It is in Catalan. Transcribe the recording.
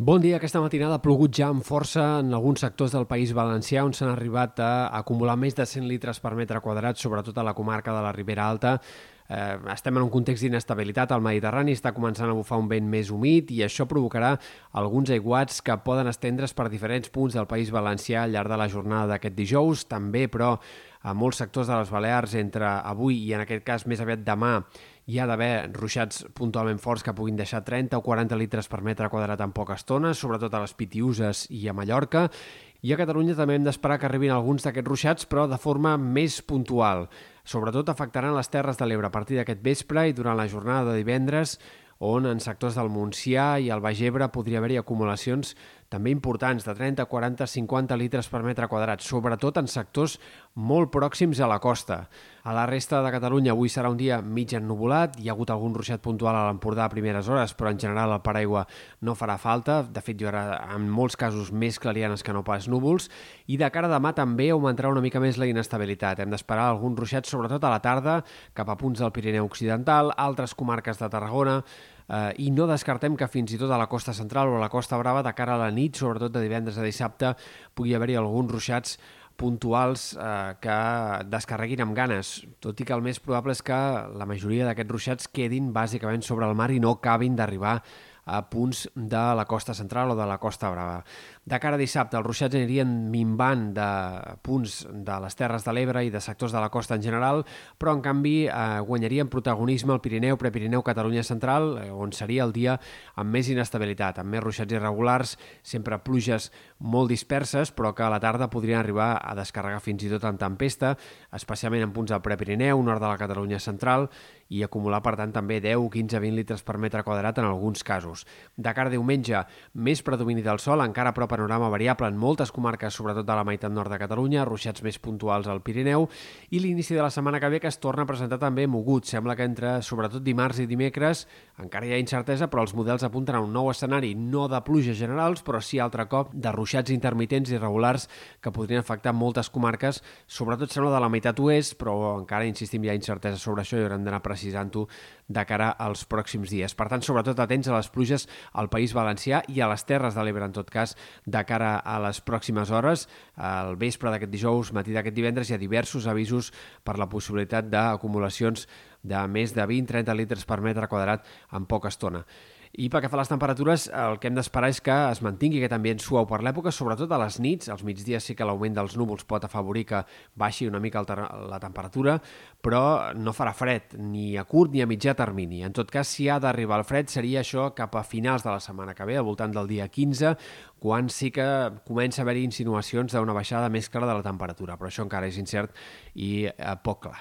Bon dia. Aquesta matinada ha plogut ja amb força en alguns sectors del País Valencià on s'han arribat a acumular més de 100 litres per metre quadrat, sobretot a la comarca de la Ribera Alta. Eh, estem en un context d'inestabilitat al Mediterrani, està començant a bufar un vent més humit i això provocarà alguns aiguats que poden estendre's per diferents punts del País Valencià al llarg de la jornada d'aquest dijous. També, però, a molts sectors de les Balears entre avui i en aquest cas més aviat demà hi ha d'haver ruixats puntualment forts que puguin deixar 30 o 40 litres per metre quadrat en poca estona, sobretot a les Pitiuses i a Mallorca. I a Catalunya també hem d'esperar que arribin alguns d'aquests ruixats, però de forma més puntual. Sobretot afectaran les Terres de l'Ebre a partir d'aquest vespre i durant la jornada de divendres, on en sectors del Montsià i el Baix Ebre podria haver-hi acumulacions també importants, de 30, 40, 50 litres per metre quadrat, sobretot en sectors molt pròxims a la costa. A la resta de Catalunya avui serà un dia mig ennubulat, hi ha hagut algun ruixat puntual a l'Empordà a primeres hores, però en general el paraigua no farà falta, de fet hi haurà en molts casos més clarianes que no pas núvols, i de cara a demà també augmentarà una mica més la inestabilitat. Hem d'esperar alguns ruixats sobretot a la tarda, cap a punts del Pirineu Occidental, altres comarques de Tarragona, eh, i no descartem que fins i tot a la costa central o a la costa brava, de cara a la nit, sobretot de divendres a dissabte, pugui haver-hi alguns ruixats puntuals eh, que descarreguin amb ganes, tot i que el més probable és que la majoria d'aquests ruixats quedin bàsicament sobre el mar i no acabin d'arribar a punts de la costa central o de la costa brava. De cara a dissabte, els ruixats anirien minvant de punts de les Terres de l'Ebre i de sectors de la costa en general, però en canvi eh, guanyarien protagonisme el Pirineu, Prepirineu, Catalunya Central, eh, on seria el dia amb més inestabilitat, amb més ruixats irregulars, sempre pluges molt disperses, però que a la tarda podrien arribar a descarregar fins i tot en tempesta, especialment en punts del Prepirineu, nord de la Catalunya Central, i acumular, per tant, també 10, 15, 20 litres per metre quadrat en alguns casos. De cara a diumenge, més predomini del sol, encara però panorama variable en moltes comarques, sobretot de la meitat nord de Catalunya, ruixats més puntuals al Pirineu, i l'inici de la setmana que ve que es torna a presentar també mogut. Sembla que entre, sobretot dimarts i dimecres, encara hi ha incertesa, però els models apunten a un nou escenari, no de pluges generals, però sí altre cop de ruixats intermitents i irregulars que podrien afectar moltes comarques, sobretot sembla de la meitat oest, però encara insistim, hi ha incertesa sobre això i haurem d'anar precisant-ho de cara als pròxims dies. Per tant, sobretot atents a les pluges al País Valencià i a les Terres de l'Ebre, en tot cas, de cara a les pròximes hores. Al vespre d'aquest dijous, matí d'aquest divendres, hi ha diversos avisos per la possibilitat d'acumulacions de més de 20-30 litres per metre quadrat en poca estona. I pel que fa a les temperatures, el que hem d'esperar és que es mantingui aquest ambient suau per l'època, sobretot a les nits. Als migdies sí que l'augment dels núvols pot afavorir que baixi una mica la temperatura, però no farà fred, ni a curt ni a mitjà termini. En tot cas, si ha d'arribar el fred, seria això cap a finals de la setmana que ve, al voltant del dia 15, quan sí que comença a haver-hi insinuacions d'una baixada més clara de la temperatura, però això encara és incert i eh, poc clar.